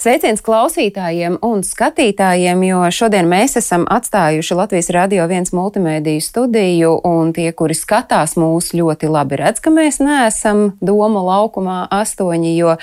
Sveiciens klausītājiem un skatītājiem, jo šodien mēs esam atstājuši Latvijas Radio 1 multimediju studiju, un tie, kuri skatās mūs, ļoti labi redz, ka mēs neesam Doma laukumā astoņi, jo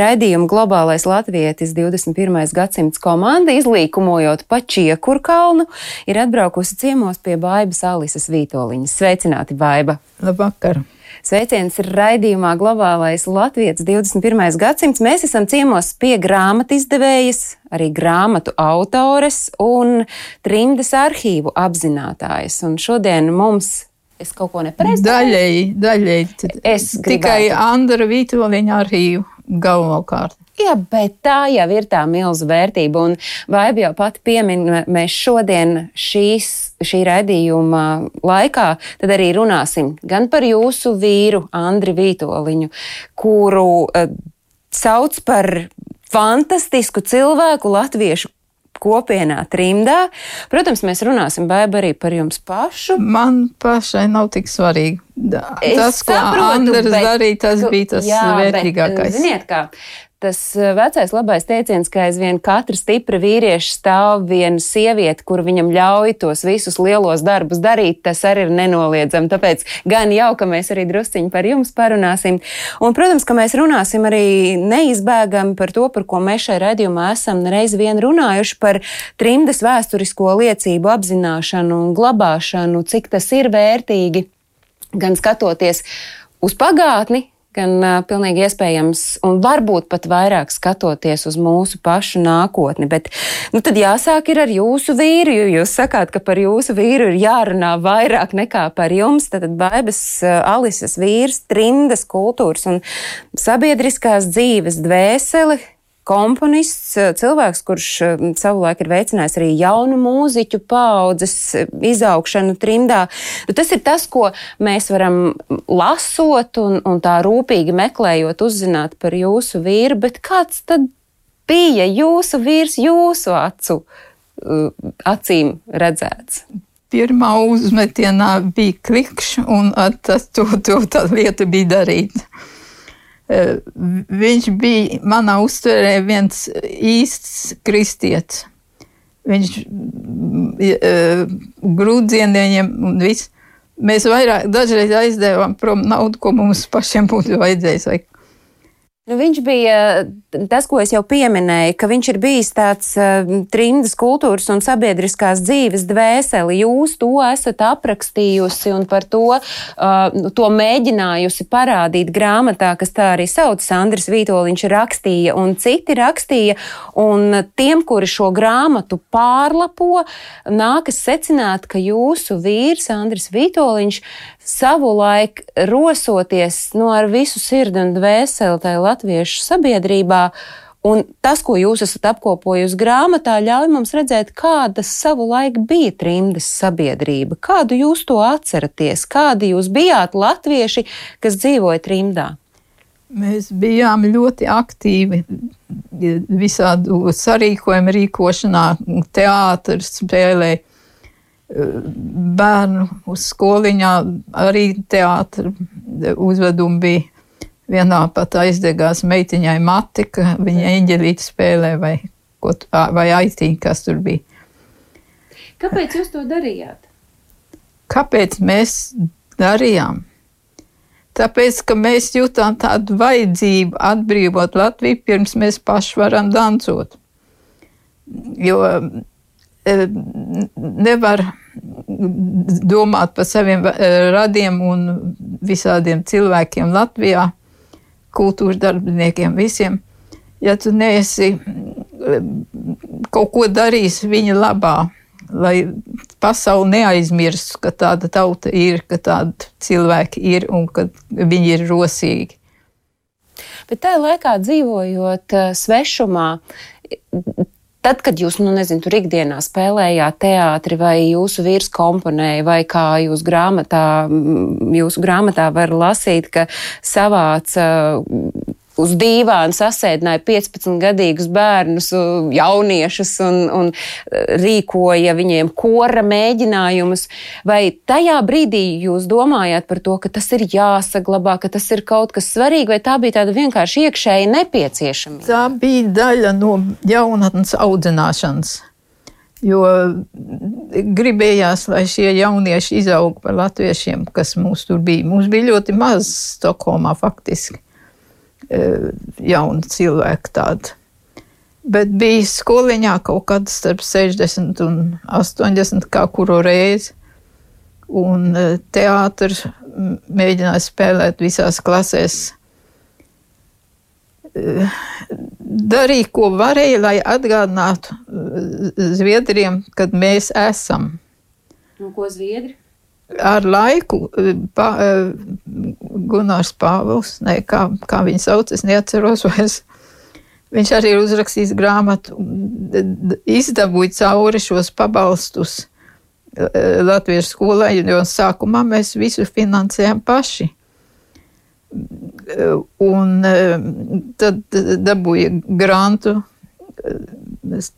raidījuma globālais latvietis 21. gadsimts komanda, izlīkumojot pa Čiekurkalnu, ir atbraukusi ciemos pie Baibas Alises Vītoliņas. Sveicināti, Baiba! Labvakar! Sveiciens ir raidījumā Globālais Latvijas 21. gadsimts. Mēs esam ciemos pie grāmatu izdevējas, arī grāmatu autores un trimdas arhīvu apzinātājas. Un šodien mums, es kaut ko nepareizi Daļēji, daļēji. Es Tikai gribētu. Andra Vītoliņa arhīvu galvenokārt. Jā, bet tā jau ir tā milzu vērtība. Un Vaiba jau pati piemin, mēs šodien šīs, šī raidījuma laikā arī runāsim gan par jūsu vīru, Andri Vītoliņu, kuru uh, sauc par fantastisku cilvēku latviešu kopienā trimdā. Protams, mēs runāsim Baiba arī par jums pašu. Man pašai nav tik svarīgi. Da- Tas, ko saprotu, Andrs bet darīja, tas tu- bija tas jā, bet, vērtīgākais. Ziniet, kā tas eh, vecais labais teiciens, ka aizvien katra stipra vīrieša stāv viena sieviete, kur viņam ļauj tos visus lielos darbus darīt, tas arī ir nenoliedzami. Tāpēc gan jau, ka mēs arī drusciņi par jums parunāsim. Un, protams, ka mēs runāsim arī neizbēgami par to, par ko mēs šai redzījumā esam reiz vien runājuši par trimdas vēsturisko liecību apzināšanu un glabāšanu, cik tas ir vērtīgi gan skatoties uz pagātni, gan uh, pilnīgi iespējams, un varbūt pat vairāk skatoties uz mūsu pašu nākotni. Bet nu, tad jāsāk ar jūsu vīru, jo jūs sakāt, ka par jūsu vīru ir jārunā vairāk nekā par jums. Tad Baibas uh, Alises vīrs, trimdas kultūras un sabiedriskās dzīves dvēseli komponists, eh, cilvēks, kurš eh, savulaik ir veicinājis arī jaunu mūziķu paudzes eh, izaugšanu trimdā. Nu, tas ir tas, ko mēs varam lasot un, un tā rūpīgi meklējot, uzzināt par jūsu vīru, bet kāds tad bija jūsu vīrs jūsu acu acīm redzēts? Pirmā uzmetienā bija klikšs, un ar to, to tā lieta bija darīta. Viņš bija manā uztverē viens īsts kristietis. Viņš grūdzieniem un viss. Mēs vairāk dažreiz aizdevām prom naudu, ko mums pašiem būtu vajadzējis. Vai Nu, viņš bija tas, ko es jau pieminēju, ka viņš ir bijis tāds uh, trimdas kultūras un sabiedriskās dzīves dvēseli. Jūs to esat aprakstījusi un par to, uh, to mēģinājusi parādīt grāmatā, kas tā arī sauc, Andris Vītoliņš rakstīja un citi rakstīja. Un tiem, kuri šo grāmatu pārlapo, nākas secināt, ka jūsu vīrs Andris Vītoliņš savulaik rosoties no ar visu sirdi un dvēseli tajā latviešu sabiedrībā. Un tas, ko jūs esat apkopojusi grāmatā, ļauj mums redzēt, kāda savulaik bija trimdas sabiedrība. Kādu jūs to atceraties? Kādi jūs bijāt latvieši, kas dzīvoja trimdā? Mēs bijām ļoti aktīvi visādu sarīkojumu rīkošanā, teātris spēlē, bērnu uz skoliņā arī teātris uzvedumi bija. Vienā pat aizdegās meitiņai mati, ka viņa eņģelīti spēlē vai, tu- vai aitīņa, kas tur bija. Kāpēc jūs to darījāt? Kāpēc mēs darījām? Tāpēc, ka mēs jūtām tādu vajadzību atbrīvot Latviju, pirms mēs paši varam dancot. Jo e, nevar domāt par saviem e, radiem un visādiem cilvēkiem Latvijā, kultūras darbiniekiem, visiem. Ja tu neesi e, kaut ko darījis viņa labā, lai pasauli neaizmirstu, ka tāda tauta ir, ka tādi cilvēki ir un ka viņi ir rosīgi. Bet tajā laikā dzīvojot eh, svešumā, tad, kad jūs, nu, nezinu, tur ikdienā spēlējāt teātri, vai jūsu vīrs komponēja, vai kā jūs grāmatā, jūsu grāmatā var lasīt, ka savāca uz dīvāna sasēdināja 15-gadīgus bērnus, jauniešus un, un e, rīkoja viņiem kora mēģinājumus. Vai tajā brīdī jūs domājāt par to, ka tas ir jāsaglabā, ka tas ir kaut kas svarīgi, vai tā bija tāda vienkārši iekšēji nepieciešamība? Tā bija daļa no jaunatnes audzināšanas. Jo gribējās, lai šie jaunieši izaug par latviešiem, kas mums tur bija. Mums bija ļoti maz Stokholmā faktiski. Eh, jauni cilvēki tādi. Bet bija skoliņā kaut kad starp 60 un 80 kā kuru reizi. Un eh, teātris mēģināja spēlēt visās klasēs. Eh, darīja, ko varēja, lai atgādinātu Zviedriem, kad mēs esam. Nu, ko Zviedri? Ar laiku pa, eh, Gunārs Pāvils, ne, kā, kā viņu sauc, es neatceros vairs. Viņš arī ir uzrakstījis grāmatu, izdabūja cauri šos pabalstus eh, Latviešu skolai, jo sākumā mēs visu finansējam paši. Un eh, tad dabūja grantu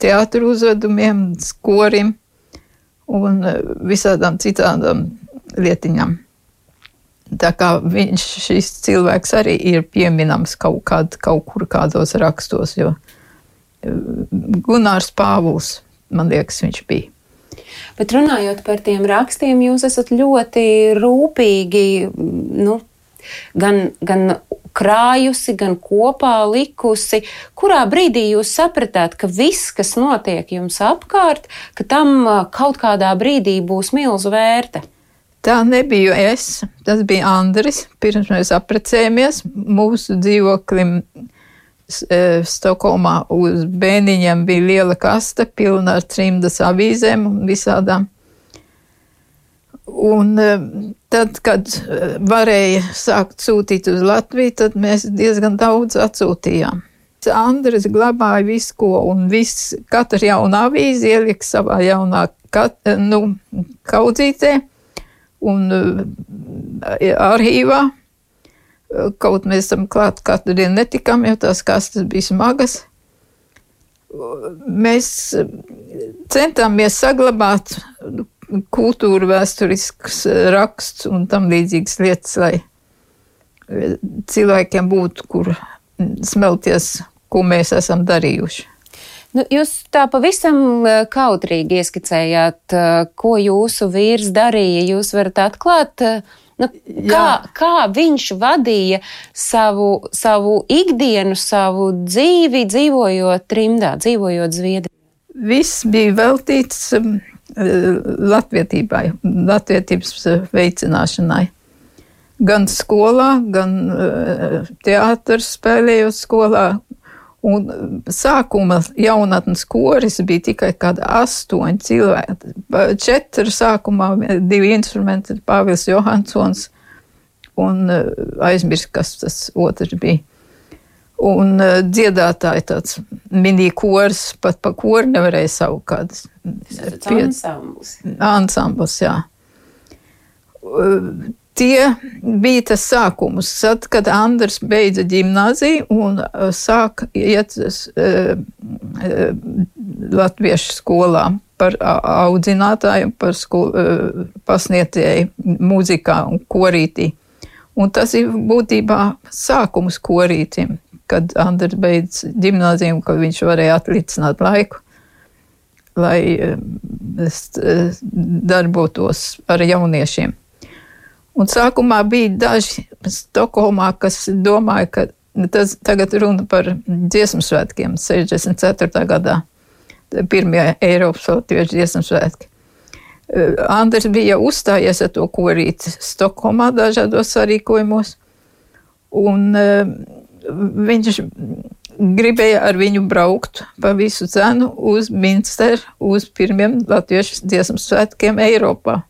teātru uzvedumiem, skorim un visādām citādām lietiņām. Tā kā viņš, šis cilvēks arī ir pieminams kaut, kād, kaut kur kādos rakstos, jo eh, Gunārs Pāvils, man liekas, viņš bija. Bet runājot par tiem rakstiem, jūs esat ļoti rūpīgi nu, gan, gan krājusi, gan kopā likusi. Kurā brīdī jūs sapratāt, ka viss, kas notiek jums apkārt, ka tam kaut kādā brīdī būs milzu vērta? Tā nebija es, tas bija Andris. Pirms mēs apprecējāmies, mūsu dzīvoklim e, Stokholmā uz bēniņiem bija liela kaste pilna ar trimdas avīzēm un visādām. Un e, tad, kad e, varēja sākt sūtīt uz Latviju, tad mēs diezgan daudz atsūtījām. Andris glabāja visu, ko, un viss, katra jauna avīze ielika savā jaunā kat, nu, kaudzītē un eh, arhīvā. Kaut mēs tam klāt katru dienu netikām, jo tās kastes bija smagas. Mēs centāmies saglabāt kultūru, vēsturisks raksts un tam līdzīgas lietas, lai cilvēkiem būtu, kur smelties, ko mēs esam darījuši. Nu, jūs tā pavisam eh, kautrīgi ieskicējāt, eh, ko jūsu vīrs darīja. Jūs varat atklāt, eh, nu, kā, kā viņš vadīja savu, savu ikdienu, savu dzīvi, dzīvojot trimdā, dzīvojot Zviedrijā. Viss bija veltīts um, latvietībai, latvietības veicināšanai. Gan skolā, gan teātris spēlējot skolā, Un sākuma jaunatnes koris bija tikai kāda astoņi cilvēki. Četri sākumā, divi instrumenti, Pāvils Johansons un eh, aizmirst, kas tas otrs bija. Un uh, dziedātāji tāds mini kors, pat pa koru nevarēja savu kādas. Ansambls. Ansambls, jā. Tie bija tas sākums, tad, kad Andris beidza gimnāziju un uh, sāka iet uh, uh, latviešu skolā par audzinātāju, par skol, uh, pasniedzēju mūzikā un korītī. Un tas ir būtībā sākums korītim, kad Andris beidz gimnāziju, kad viņš varēja atlicināt laiku, lai uh, darbotos ar jauniešiem. Un sākumā bija daži Stokholmā, kas domāja, ka tas tagad runa par dziesmu svētkiem 64. gadā. Pirmie Eiropas latviešu dziesmu svētki. Eh, Andris bija uzstājies ar to korīti Stokholmā dažādos sarīkojumos, un uh, viņš gribēja ar viņu braukt pa visu cenu uz Minsteru, uz pirmiem latviešu dziesmu svētkiem Eiropā.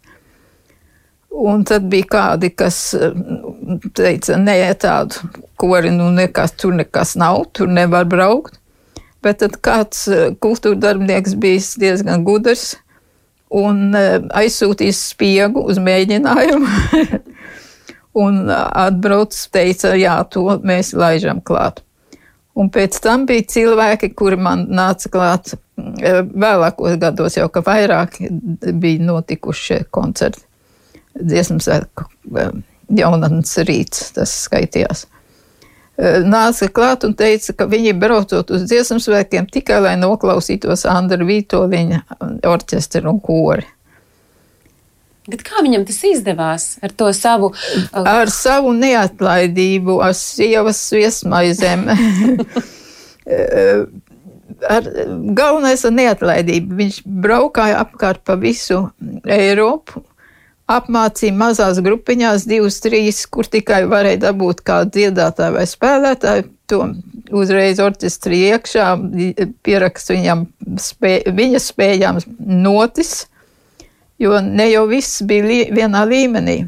Un tad bija kādi, kas mm, teica, nē, tādu kori, nu nekas, tur nekas nav, tur nevar braukt. Bet tad kāds eh, kultūra darbinieks bija diezgan gudrs un eh, aizsūtījis spiegu uz mēģinājumu. Un atbrauc, teica, jā, to mēs laižam klāt. Un pēc tam bija cilvēki, kuri man nāca klāt vēlākos gados, jau ka vairāk bija notikuši koncerti. Dziesmu svētku jaunatnes rīts, tas skaitījās. Nāca klāt un teica, ka viņi braucot uz dziesmu svētkiem tikai lai noklausītos Andra Vītoliņa orķestru un kori. Bet kā viņam tas izdevās ar to savu? Uh... Ar savu neatlaidību, ar sievas viesmaizēm. ar, galvenais ir neatlaidība. Viņš braukāja apkārt pa visu Eiropu, apmācīja mazās grupiņās, divas, trīs, kur tikai varēja dabūt kādu dziedātāju vai spēlētāju. To uzreiz orķestrī iekšā pierakst viņam spē, viņa spējām notis jo ne jau viss bija lī, vienā līmenī.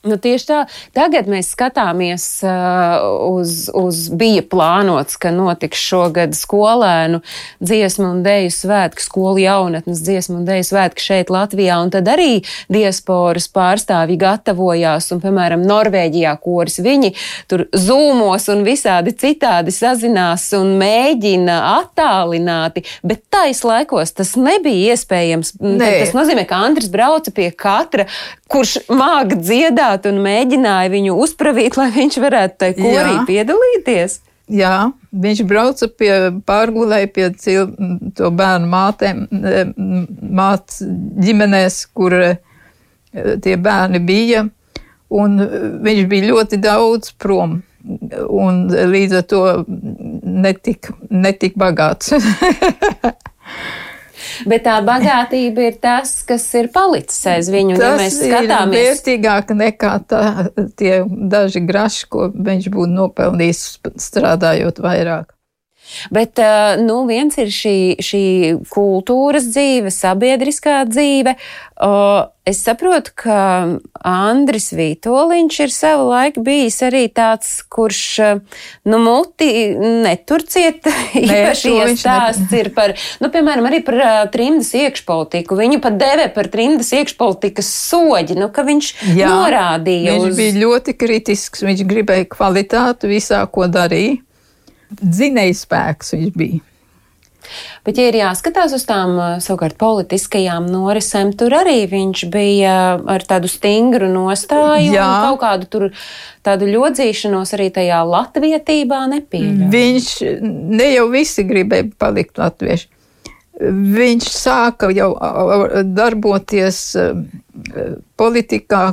Nu, tieši tā. Tagad mēs skatāmies uh, uz, uz bija plānots, ka notiks šogad skolēnu dziesmu un dēļu svētki, skolu jaunatnes dziesmu un dēļu svētki šeit Latvijā, un tad arī diasporas pārstāvji gatavojās, un, piemēram, Norvēģijā koris viņi tur zūmos un visādi citādi sazinās un mēģina attālināti, bet tais laikos tas nebija iespējams. Nē. Tas nozīmē, ka Andris brauca pie katra, kurš māk dziedāt un mēģināja viņu uzpravīt, lai viņš varētu tai korī Jā. piedalīties? Jā, viņš brauca pie pārgulēja pie cil, to bērnu mātēm, māc ģimenēs, kur e, tie bērni bija, un viņš bija ļoti daudz prom, un līdz ar to netik, netik bagāts. Bet tā bagātība ir tas, kas ir palicis aiz viņu. Tas ja mēs skatāmies, ir vērtīgāk nekā tā, tie daži graši, ko viņš būtu nopelnījis strādājot vairāk. Bet nu, viens ir šī, šī kultūras dzīve, sabiedriskā dzīve. Es saprotu, ka Andris Vītoliņš ir savu laiku bijis arī tāds, kurš, nu, muti neturciet, īpaši iestāsts ir par, nu, piemēram, arī par trimdas iekšpolitiku. Viņu pat dēvē par trimdas iekšpolitikas soģi, nu, ka viņš Jā, norādīja. Viņš uz... bija ļoti kritisks, viņš gribēja kvalitāti visā, ko darīja dzinējspēks viņš bija. Bet, ja ir jāskatās uz tām savukārt politiskajām norisēm, tur arī viņš bija ar tādu stingru nostāju Jā. un kaut kādu tur tādu ļodzīšanos arī tajā latvietībā nepieļauj. Viņš ne jau visi gribēja palikt latvieši. Viņš sāka jau darboties politikā,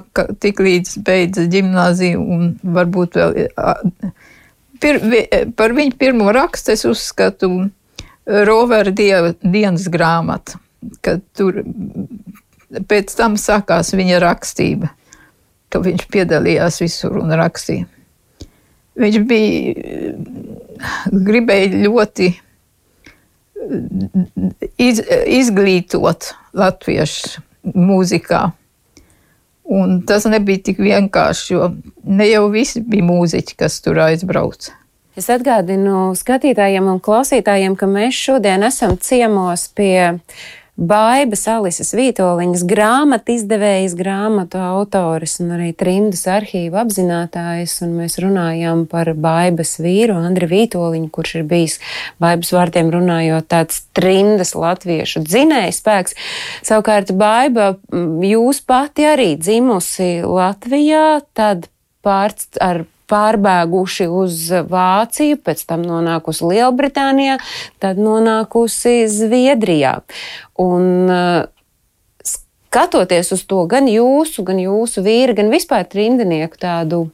tik līdz beidza ģimnāziju un varbūt vēl pir, par viņu pirmo rakstu es uzskatu Rovera dieva dienas grāmatu, kad tur pēc tam sākās viņa rakstība, ka viņš piedalījās visur un rakstīja. Viņš bija, gribēja ļoti iz, izglītot latviešu mūzikā. Un tas nebija tik vienkārši, jo ne jau visi bija mūziķi, kas tur aizbrauca. Es atgādinu skatītājiem un klausītājiem, ka mēs šodien esam ciemos pie Baibas Alises Vītoliņas grāmatu izdevējas, grāmatu autoris un arī trimdas arhīva apzinātājs, mēs runājām par Baibas vīru Andri Vītoliņu, kurš ir bijis Baibas vārtiem runājot tāds trimdas latviešu dzinējs spēks. Savukārt Baiba, jūs pati arī dzimusi Latvijā, tad pārts ar pārbēguši uz Vāciju, pēc tam nonākusi Lielbritānijā, tad nonākusi Zviedrijā. Un, uh, skatoties uz to, gan jūsu, gan jūsu vīra, gan vispār trimdinieku tādu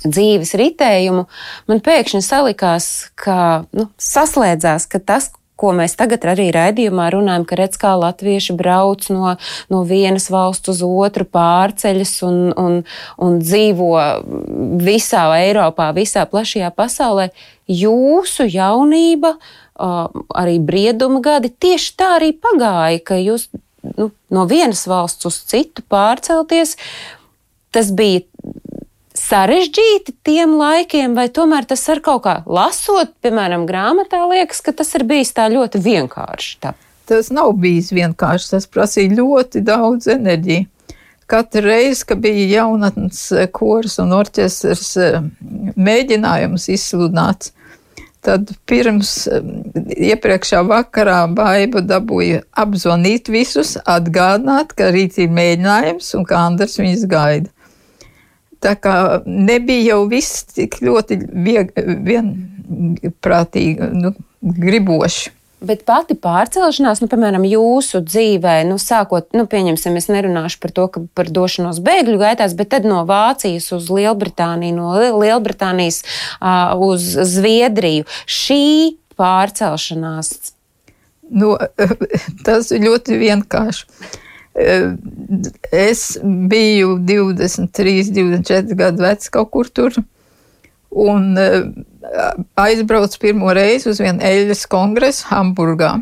dzīves ritējumu, man pēkšņi salikās, ka nu, saslēdzās, ka tas, ko mēs tagad arī raidījumā runājam, ka redz, kā latvieši brauc no, no vienas valsts uz otru, pārceļas un, un, un dzīvo visā Eiropā, visā plašajā pasaulē. Jūsu jaunība, arī brieduma gadi tieši tā arī pagāja, ka jūs nu, no vienas valsts uz citu pārcelties. Tas bija sarežģīti tiem laikiem, vai tomēr tas ar kaut kā lasot, piemēram, grāmatā, liekas, ka tas ir bijis tā ļoti vienkārši? Tā. Tas nav bijis vienkārši, tas prasīja ļoti daudz enerģijas. katru reizi, kad bija jaunatnes kurs un orķestrs mēģinājums izsludināts, tad pirms iepriekšā vakarā baiba dabūja apzvanīt visus, atgādināt, ka rīt ir mēģinājums un ka Andrs viņus gaida. Tā kā nebija jau viss tik ļoti vieg, vienprātīgi, nu, griboši. Bet pati pārcelšanās, nu, piemēram, jūsu dzīvē, nu, sākot, nu, pieņemsim, es nerunāšu par to, ka par došanos bēgļu gaitās, bet tad no Vācijas uz Lielbritāniju, no Lielbritānijas uh, uz Zviedriju. Šī pārcelšanās. Nu, tas ir ļoti vienkārši. Es biju 23, 24 gadu vecs kaut kur tur un eh, aizbraucu pirmo reizi uz vienu eļļas kongresu Hamburgā.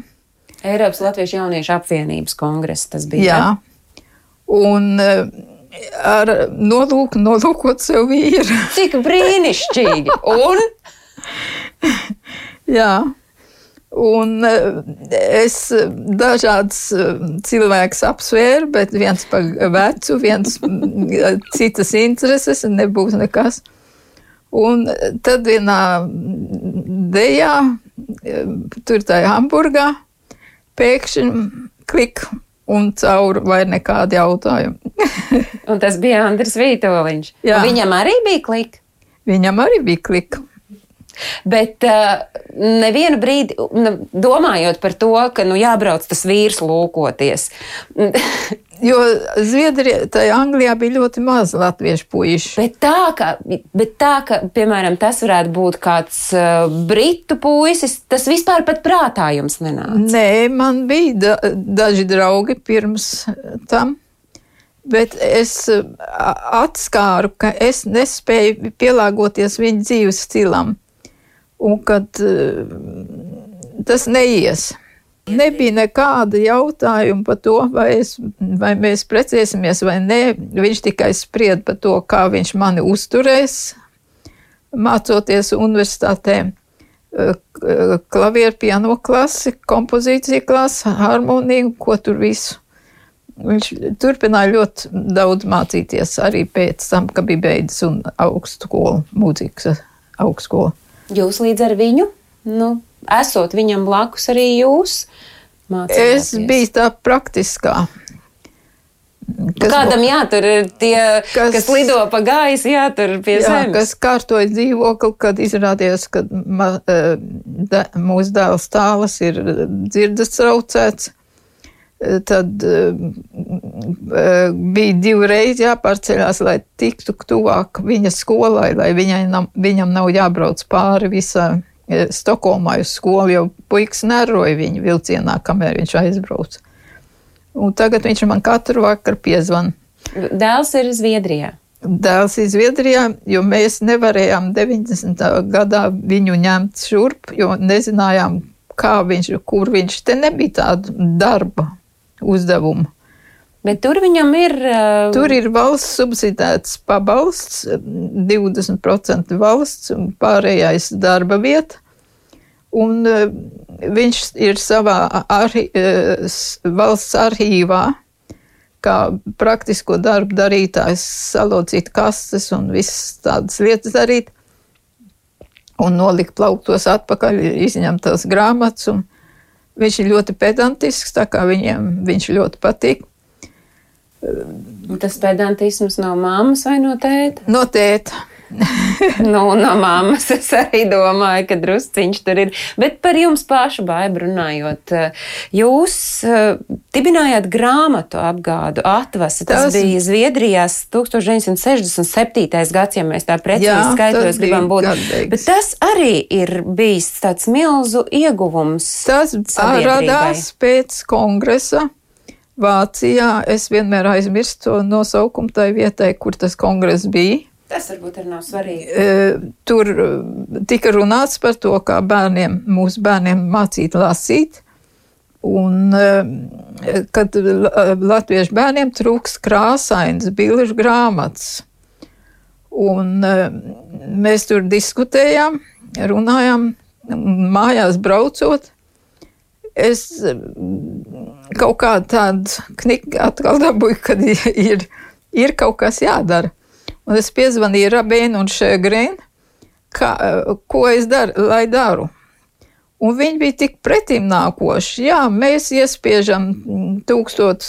Eiropas Latviešu jauniešu apvienības kongress tas bija. Jā, un eh, ar nolūku nolūkot sev vīru. Cik brīnišķīgi! Un? Jā. Un eh, es dažādas cilvēkus apsvēru, bet viens par vecu, viens citas intereses, nebūs nekas. Un tad vienā dejā, tur tajā Hamburgā, pēkšņi klik un cauri vai nekādi jautājumi. un tas bija Andris Vītoliņš. Jā. Viņam arī bija klik? Viņam arī bija klik. Bet uh, nevienu brīdi, domājot par to, ka nu, jābrauc tas vīrs lūkoties. Jo Zviedrijā, tajā Anglijā bija ļoti maz latviešu puišu. Bet tā, ka, bet tā, ka piemēram, tas varētu būt kāds uh, britu puisis, tas vispār pat prātā jums nenāca. Nē, man bija da, daži draugi pirms tam. Bet es atskāru, ka es nespēju pielāgoties viņa dzīves stilam un kad uh, tas neies. Nebija nekāda jautājuma par to, vai, es, vai mēs precēsimies vai nē. Viņš tikai spried par to, kā viņš mani uzturēs, mācoties universitātē. Klavieru piano klasi, kompozīcija klasi, harmoniju, ko tur visu. Viņš turpināja ļoti daudz mācīties arī pēc tam, kad bija beidzis augstu skolu, mūzikas augstu skolu. Jūs līdz ar viņu, nu, esot viņam blakus, arī jūs mācījāties? Es biju tā praktiskā. Kas Kādam jātur tie, kas, kas lido pa gaisu, jātur pie jā, zemes. Kas kārtoja dzīvokli, kad izrādījās, ka ma, eh, da, mūsu dēls tālas ir dzirdes traucēts tad uh, bija divreiz jāpārceļās, lai tiktu tuvāk viņa skolai, lai nav, viņam nav jābrauc pāri visā Stokholmā uz skolu, jo puikas neroja viņu vilcienā, kamēr viņš aizbrauca. Un tagad viņš man katru vakaru piezvan. Dēls ir Zviedrijā. Dēls ir Zviedrijā, jo mēs nevarējām 90. gadā viņu ņemt šurp, jo nezinājām, kā viņš, kur viņš te nebija tāda darba uzdevumu. Bet tur viņam ir. Uh... Tur ir valsts subsidēts pabalsts, 20% valsts un pārējais darba vieta. Un uh, viņš ir savā arhi, uh, valsts arhīvā, kā praktisko darbu darītājs, salocīt kastes un visas tādas lietas darīt. Un nolikt plauktos atpakaļ, izņemt tās grāmatas. Un, Viņš ir ļoti pedantisks, tā kā viņiem viņš ļoti patīk. Tas pedantisms no mammas vai no tēta? No tēta. nu, no mammas es arī domāju, ka drusciņš tur ir. Bet par jums pašu baidu runājot, jūs uh, dibinājāt grāmatu apgādu atvasi. Tas, tas bija Zviedrijās 1967. gads, ja mēs tā precīzi skaitos gribam būt. Gadbeigs. Bet tas arī ir bijis tāds milzu ieguvums. Tas radās pēc kongresa. Vācijā es vienmēr aizmirstu to nosaukumu tai vietai, kur tas kongress bija. Tas varbūt ir nav svarīgi. Tur tika runāts par to, kā bērniem, mūsu bērniem mācīt lasīt. Un, kad latviešu bērniem trūks krāsains, bilžu grāmatas. Un mēs tur diskutējām, runājām, mājās braucot. Es kaut kādu tādu kniku atkal dabūju, kad ir ir kaut kas jādara. Un es piezvanīju Rabēnu un Šegrēnu, ko es daru, lai daru. Un viņi bija tik pretim nākoši. Jā, mēs iespiežam 1000,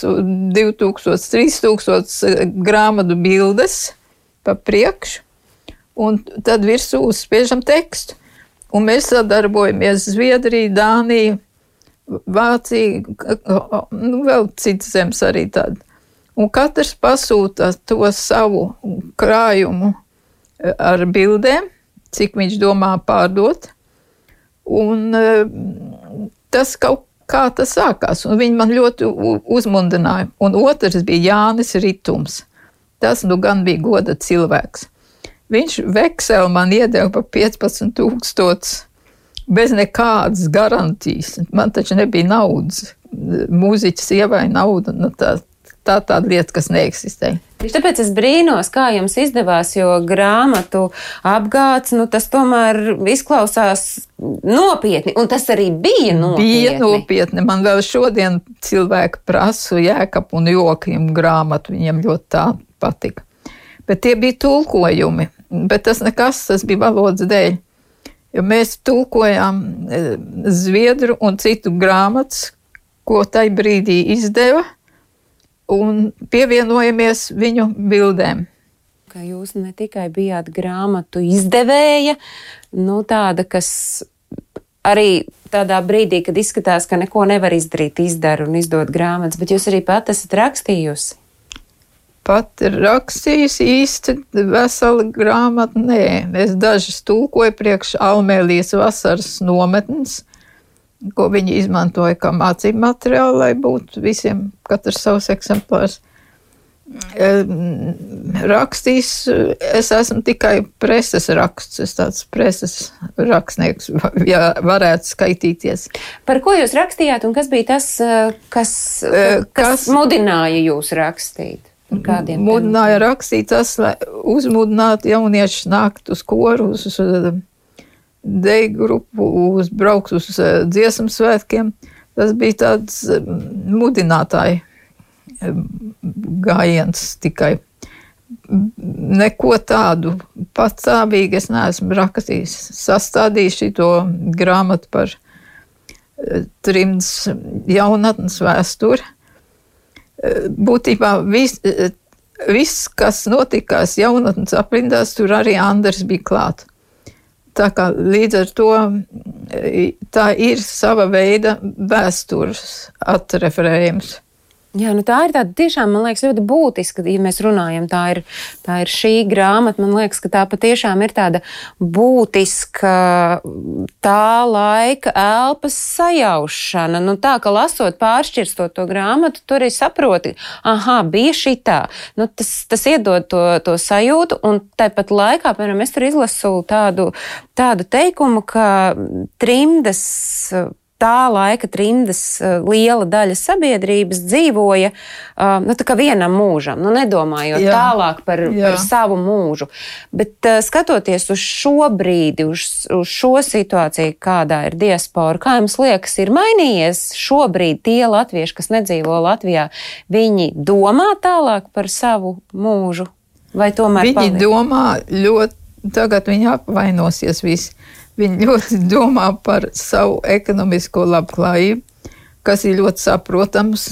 2000, 3000 grāmatu bildes pa priekšu, un tad virsū uzspiežam tekstu. Un mēs sadarbojamies Zviedrija, Dānija, Vācija, nu, vēl citas zemes arī tāda. Un katrs pasūta to savu krājumu ar bildēm, cik viņš domā pārdot. Un eh, tas kaut kā tas sākās, un viņi man ļoti uzmundrināja. Un otrs bija Jānis Ritums. Tas nu gan bija goda cilvēks. Viņš vekseli man iedeva par 15,000 bez nekādas garantijas. Man taču nebija naudas. Mūziķis ievai naudu. Nu tā, tā tāda lieta, kas neeksistē. Tāpēc es brīnos, kā jums izdevās, jo grāmatu apgāds, nu, tas tomēr izklausās nopietni, un tas arī bija nopietni. Bija nopietni. Man vēl šodien cilvēki prasa jēkap un jokiem grāmatu, viņiem ļoti tā patika. Bet tie bija tulkojumi, bet tas nekas, tas bija valodas dēļ. Jo mēs tulkojām e, zviedru un citu grāmatas, ko tajā brīdī izdeva un pievienojamies viņu bildēm. Ka jūs ne tikai bijāt grāmatu izdevēja, nu, tāda, kas arī tādā brīdī, kad izskatās, ka neko nevar izdarīt, izdara un izdod grāmatas, bet jūs arī pat esat rakstījusi. Pat rakstījusi īsti vesela grāmata. Nē, es dažas tulkoju priekš Almēlijas vasaras nometnes ko viņi izmantoja kā mācību materiālu, lai būtu visiem katrs savs eksemplārs. Rakstīs, es esmu tikai preses raksts, es tāds preses rakstnieks, ja varētu skaitīties. Par ko jūs rakstījāt un kas bija tas, kas, kas, kas mudināja jūs rakstīt? Mudināja rakstīt tas, lai uzmudinātu jauniešus nākt uz koru, uz, uz deju grupu, uzbraukt uz eh, dziesmu svētkiem. Tas bija tāds eh, mudinātāji eh, gājiens tikai. Neko tādu patstāvīgu es neesmu rakstījis. Sastādījis šo grāmatu par trimdas jaunatnes vēsturi. Būtībā viss, vis, kas notikās jaunatnes aprindās, tur arī Andrs bija klāts. Tā kā līdz ar to tā ir sava veida vēstures atreferējums. Jā, nu tā ir tāda tiešām, man liekas, ļoti būtiska, ja mēs runājam, tā ir, tā ir šī grāmata. Man liekas, ka tā patiešām ir tāda būtiska tā laika elpas sajaušana. Nu tā, ka lasot pāršķirstot to grāmatu, tur arī saproti, aha, bija šī tā. Nu, tas, tas iedod to, to sajūtu, un tāpat laikā, piemēram, es tur izlasu tādu, tādu teikumu, ka trimdas tā laika trimdas eh, liela daļa sabiedrības dzīvoja eh, nu, vienam mūžam, nu, nedomājot jā, tālāk par, jā. par savu mūžu. Bet eh, skatoties uz šo brīdi, uz, uz šo situāciju, kādā ir diaspora, kā jums liekas, ir mainījies šobrīd tie latvieši, kas nedzīvo Latvijā, viņi domā tālāk par savu mūžu? Vai tomēr viņi paliek? domā ļoti, tagad viņi apvainosies visi Viņi ļoti domā par savu ekonomisko labklājību, kas ir ļoti saprotams,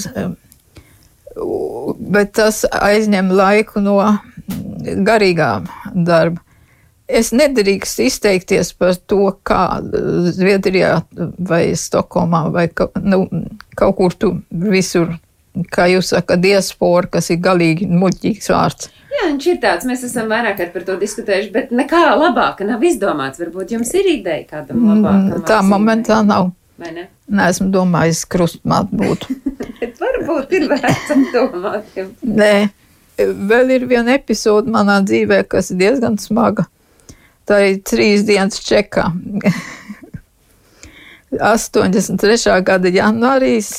bet tas aizņem laiku no garīgā darba. Es nedrīkst izteikties par to, kā Zviedrijā vai Stokholmā vai nu, kaut kur tur visur, kā jūs sakat, diaspora, kas ir galīgi muļķīgs vārds. Jā, viņš ir tāds, mēs esam vairāk par to diskutējuši, bet nekā labāka nav izdomāts. Varbūt jums ir ideja kādam mm, labākam. Tā momentā nav. Vai ne? Nē, esmu domājis, krustmāt būtu. bet varbūt ir vērts domāt. Nē, vēl ir viena epizode manā dzīvē, kas ir diezgan smaga. Tā ir trīs dienas čekā. 83. gada janvārīs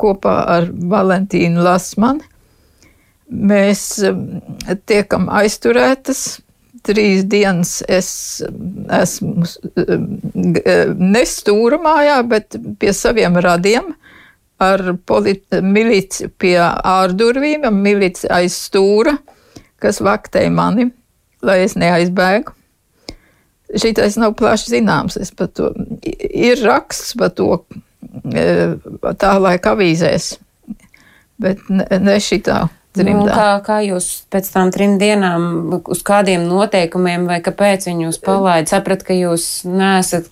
kopā ar Valentīnu Lasmani Mēs um, tiekam aizturētas. Trīs dienas es um, esmu um, nestūra mājā, bet pie saviem radiem, ar milici pie ārdurvīm, milici aiz stūra, kas vaktēja mani, lai es neaizbēgu. Šitais nav plaši zināms. To, ir raksts par to e, tā laika avīzēs, bet ne, ne šitā. Nu, kā, kā jūs pēc tam trim dienām, uz kādiem noteikumiem vai kāpēc viņi jūs palaida, saprat, ka jūs neesat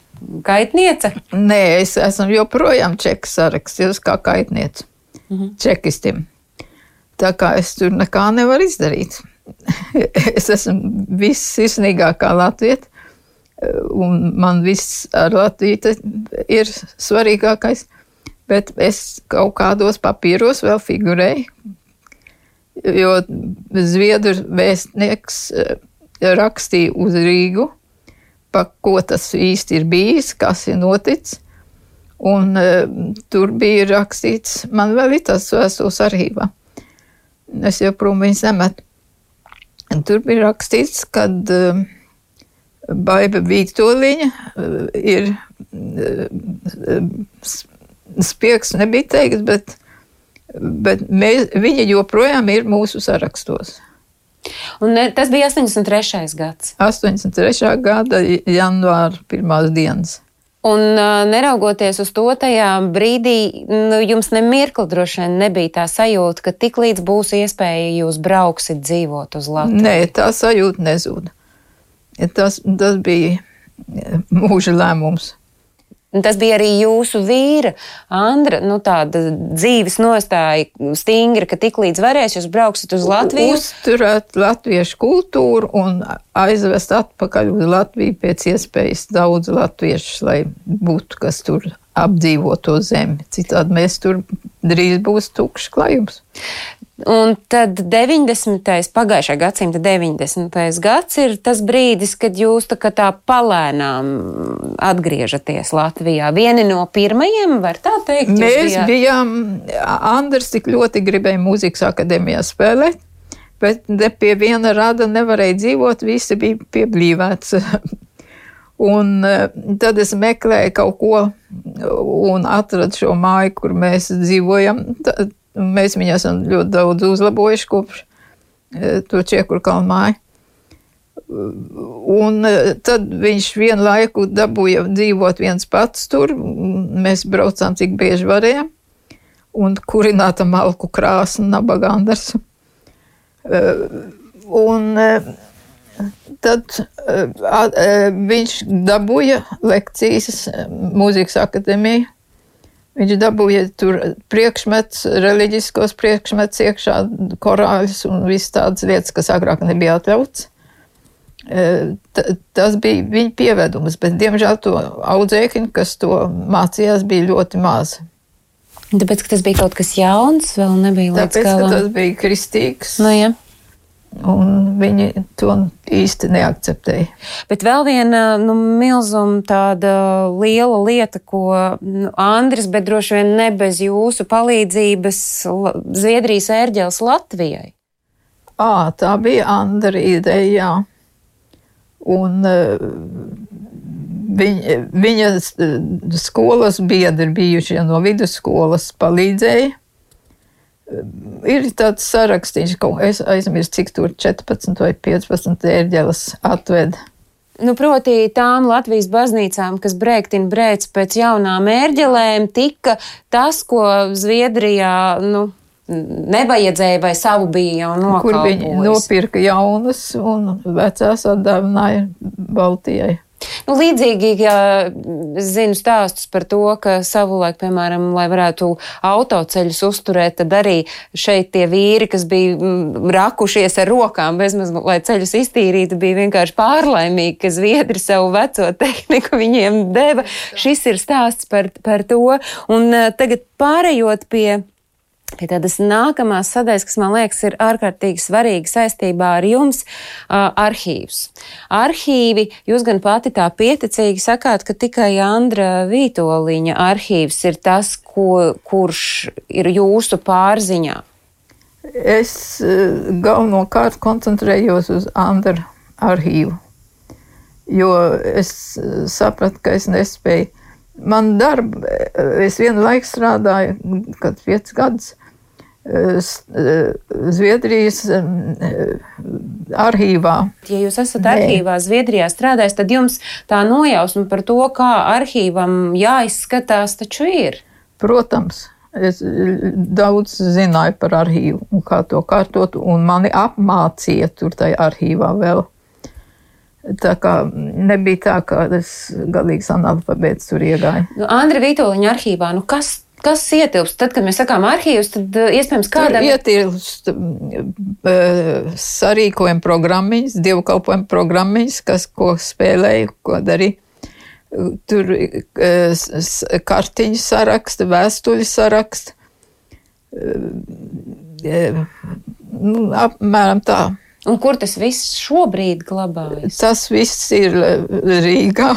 kaitniece? Nē, es esmu joprojām čekas sarakstījusi kā kaitniece mhm. čekistiem. Tā kā es tur nekā nevaru izdarīt. es esmu viss sirsnīgākā latvieta, un man viss ar Latviju ir svarīgākais. Bet es kaut kādos papīros vēl figurēju, jo Zviedru vēstnieks eh, rakstīja uz Rīgu, pa ko tas īsti ir bijis, kas ir noticis. Un uh, tur bija rakstīts, man vēl ir tas vēstules arhīvā. Es joprojām viņus nemetu. Tur bija rakstīts, ka uh, Baiba Vītoliņa uh, ir uh, spiegs, nebija teikts, bet bet mēs, viņa joprojām ir mūsu sarakstos. Un ne, tas bija 83. gads. 83. gada janvāra pirmās dienas. Un uh, neraugoties uz to, tajā brīdī nu, jums nemirkli droši vien nebija tā sajūta, ka tik līdz būs iespēja jūs brauksit dzīvot uz Latviju. Nē, tā sajūta nezuda. Tas, tas bija mūža lēmums. Tas bija arī jūsu vīra, Andra, nu, tāda dzīves nostāja stingra, ka tik līdz varēs, jūs brauksiet uz Latviju. Uzturēt latviešu kultūru un aizvest atpakaļ uz Latviju pēc iespējas daudz latviešus, lai būtu kas tur apdzīvot to zemi. Citādi mēs tur drīz būs tukšs klājums. Un tad 90. pagājušā gadsimta 90. gads ir tas brīdis, kad jūs tā, tā palēnām atgriežaties Latvijā. Vieni no pirmajiem, var tā teikt? Mēs bijāt... bijām, Andrs tik ļoti gribēja mūzikas akadēmijā spēlēt, bet pie viena rada nevarēja dzīvot, visi bija pieblīvēts. Un eh, tad es meklēju kaut ko un atradu šo māju, kur mēs dzīvojam. Mēs viņu esam ļoti daudz uzlabojuši kopš e, to Čiekur kalnu māju. Un e, tad viņš vienu laiku dabūja dzīvot viens pats tur. Mēs braucām, cik bieži varējām, un kurināta malku krāsa, nabagandars. E, un tad viņš dabūja lekcijas mūzikas akadēmijā Viņš dabūja tur priekšmets, reliģiskos priekšmets iekšā, korāļus un visas tādas lietas, kas agrāk nebija atļauts. E, t tas bija viņa pievedums, bet, diemžēl, to audzēkņu, kas to mācījās, bija ļoti maz. Tāpēc, ka tas bija kaut kas jauns, vēl nebija līdz Tāpēc, galam. Tas bija kristīgs. Nu, ja. Un viņi to īsti neakceptēja. Bet vēl viena nu, milzuma tāda liela lieta, ko nu, Andris, bet droši vien ne bez jūsu palīdzības, Zviedrijas ērģels Latvijai. À, tā bija Andra ideja, jā. Un uh, viņa, viņa skolas biedri bijušie no vidusskolas palīdzēja ir tāds sarakstīns, ka es aizmirsu, cik tur 14 vai 15 ērģeles atved. Nu, proti, tām Latvijas baznīcām, kas brēktina brēc pēc jaunām ērģelēm, tika tas, ko Zviedrijā, nu, nevajadzēja vai savu bija jau nokalpojis. Kur viņi nopirka jaunas un vecās atdāvināja Baltijai. Nu, līdzīgi, ja zinu stāstus par to, ka savulaik, piemēram, lai varētu autoceļus uzturēt, tad arī šeit tie vīri, kas bija mm, rakušies ar rokām, bezmaz, lai ceļus iztīrītu, bija vienkārši pārlaimīgi, ka zviedri savu veco tehniku viņiem deva. Šis ir stāsts par, par to. Un eh, tagad pārējot pie Pie tādas nākamās sadaļas, kas man liekas ir ārkārtīgi svarīga saistībā ar jums, arhīvs. Arhīvi, jūs gan pati tā pieticīgi sakāt, ka tikai Andra Vītoliņa arhīvs ir tas, ko, kurš ir jūsu pārziņā. Es galvenokārt koncentrējos uz Andra arhīvu, jo es sapratu, ka es nespēju Man darba, es vienu laiku strādāju, kad piecus gadus Zviedrijas arhīvā. Ja jūs esat arhīvā Zviedrijā strādājis, tad jums tā nojausma par to, kā arhīvam jāizskatās, taču ir. Protams. Es daudz zināju par arhīvu un kā to kārtot, un mani apmācīja tur tajā arhīvā vēl. Tā kā nebija tā, ka es galīgs analfabēts tur iegāju. Nu, Andri Vitoļiņa arhīvā, nu kas Kas ietilpst? Tad, kad mēs sakām arhīvus, tad iespējams kādam. Ietilpst uh, sarīkojuma programmiņas, dievkalpojuma programmiņas, kas ko spēlēju, ko darīju. Tur uh, kartiņu saraksta, vēstuļu saraksta. Uh, nu, apmēram tā. Un kur tas viss šobrīd glabājas? Tas viss ir Rīgā,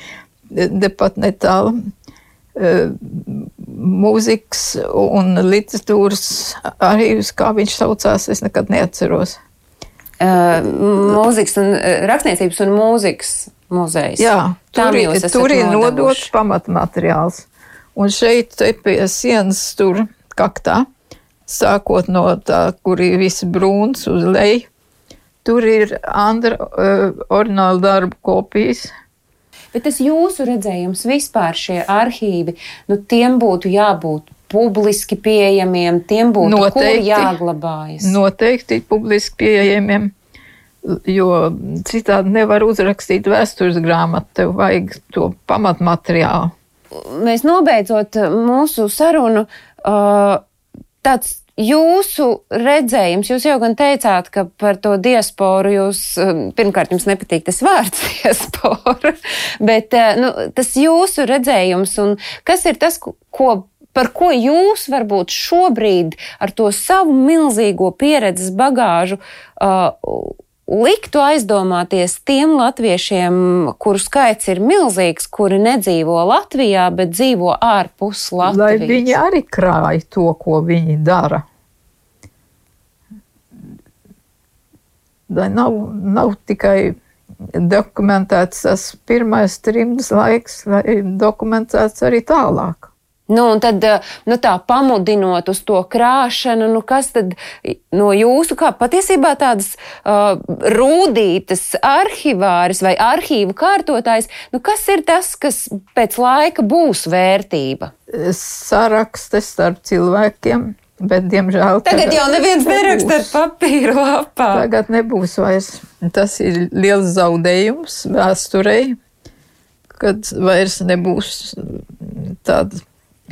tepat netālu mūzikas un literatūras arhīvs, kā viņš saucās, es nekad neatceros. Uh, mūzikas un rakstniecības un mūzikas muzejs. Jā, tur, ir, tur ir nodots pamatmateriāls. Un šeit pie sienas tur kaktā, sākot no tā, kur ir viss brūns uz leju, tur ir Andra uh, orināla darba kopijas Bet tas jūsu redzējums vispār šie arhīvi, nu tiem būtu jābūt publiski pieejamiem, tiem būtu noteikti, jāglabājas. Noteikti publiski pieejamiem, jo citādi nevar uzrakstīt vēstures grāmatu, tev vajag to pamatmateriālu. Mēs nobeidzot mūsu sarunu, tāds Jūsu redzējums, jūs jau gan teicāt, ka par to diasporu jūs, um, pirmkārt, jums nepatīk tas vārds diaspora, bet uh, nu, tas jūsu redzējums un kas ir tas, ko par ko jūs varbūt šobrīd ar to savu milzīgo pieredzes bagāžu uh, liktu aizdomāties tiem latviešiem, kuru skaits ir milzīgs, kuri nedzīvo Latvijā, bet dzīvo ārpus Latvijas. Lai viņi arī krāj to, ko viņi dara. lai nav, nav tikai dokumentēts tas pirmais trimdas laiks, lai dokumentēts arī tālāk. Nu, un tad, nu, tā pamudinot uz to krāšanu, nu, kas tad no jūsu, kā patiesībā tādas uh, rūdītas arhivāris vai arhīvu kārtotājs, nu, kas ir tas, kas pēc laika būs vērtība? Sarakstes starp cilvēkiem, Bet, diemžēl, tagad, tagad jau neviens neraksta ar papīra lapā. Tagad nebūs vairs. Tas ir liels zaudējums vēsturei, kad vairs nebūs tāda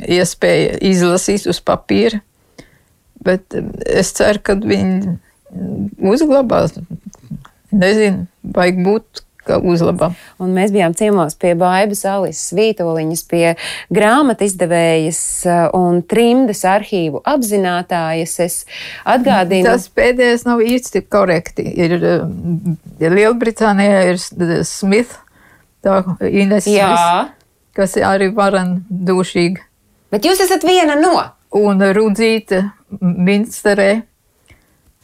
iespēja izlasīt uz papīra. Bet es ceru, ka viņi uzglabās. Nezinu, vajag būt ka uzlaba. Un mēs bijām ciemos pie Baibas Alises Vītoliņas, pie grāmatu izdevējas uh, un trimdes arhīvu apzinātājas. Es atgādinu. Tas pēdējais nav īsti korekti. Ir, ja Lielbritānijā ir Smith, tā Ines Jā. Smith, kas arī varan dušīgi. Bet jūs esat viena no. Un Rudzīte Minsterē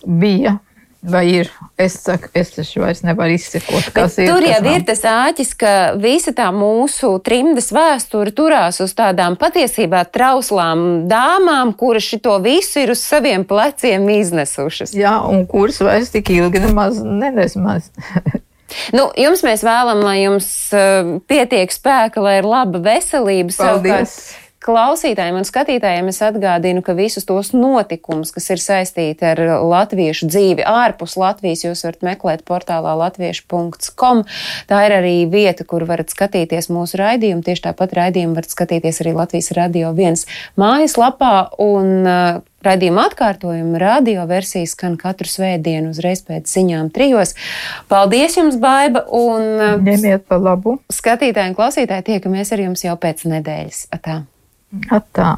bija Vai ir? Es saku, es taču vairs nevaru izsekot, kas Bet ir. Tur jau nav. ir tas āķis, ka visa tā mūsu trimdas vēsture turās uz tādām patiesībā trauslām dāmām, kuras šito visu ir uz saviem pleciem iznesušas. Jā, un kuras vairs tik ilgi nemaz nenesmaz. Nu, jums mēs vēlamies, lai jums uh, pietiek spēka, lai ir laba veselība. Paldies! Savukārt, Klausītājiem un skatītājiem es atgādinu, ka visus tos notikumus, kas ir saistīti ar latviešu dzīvi ārpus Latvijas, jūs varat meklēt portālā latviešu.com. Tā ir arī vieta, kur varat skatīties mūsu raidījumu. Tieši tāpat raidījumu varat skatīties arī Latvijas radio viens mājaslapā. Un, uh, Radījuma atkārtojuma radio versija skan katru svētdienu uzreiz pēc ziņām trijos. Paldies jums, Baiba! Un uh, ņemiet pa labu! Skatītāji un klausītāji tiekamies ar jums jau pēc nedēļas. Atā. Atā.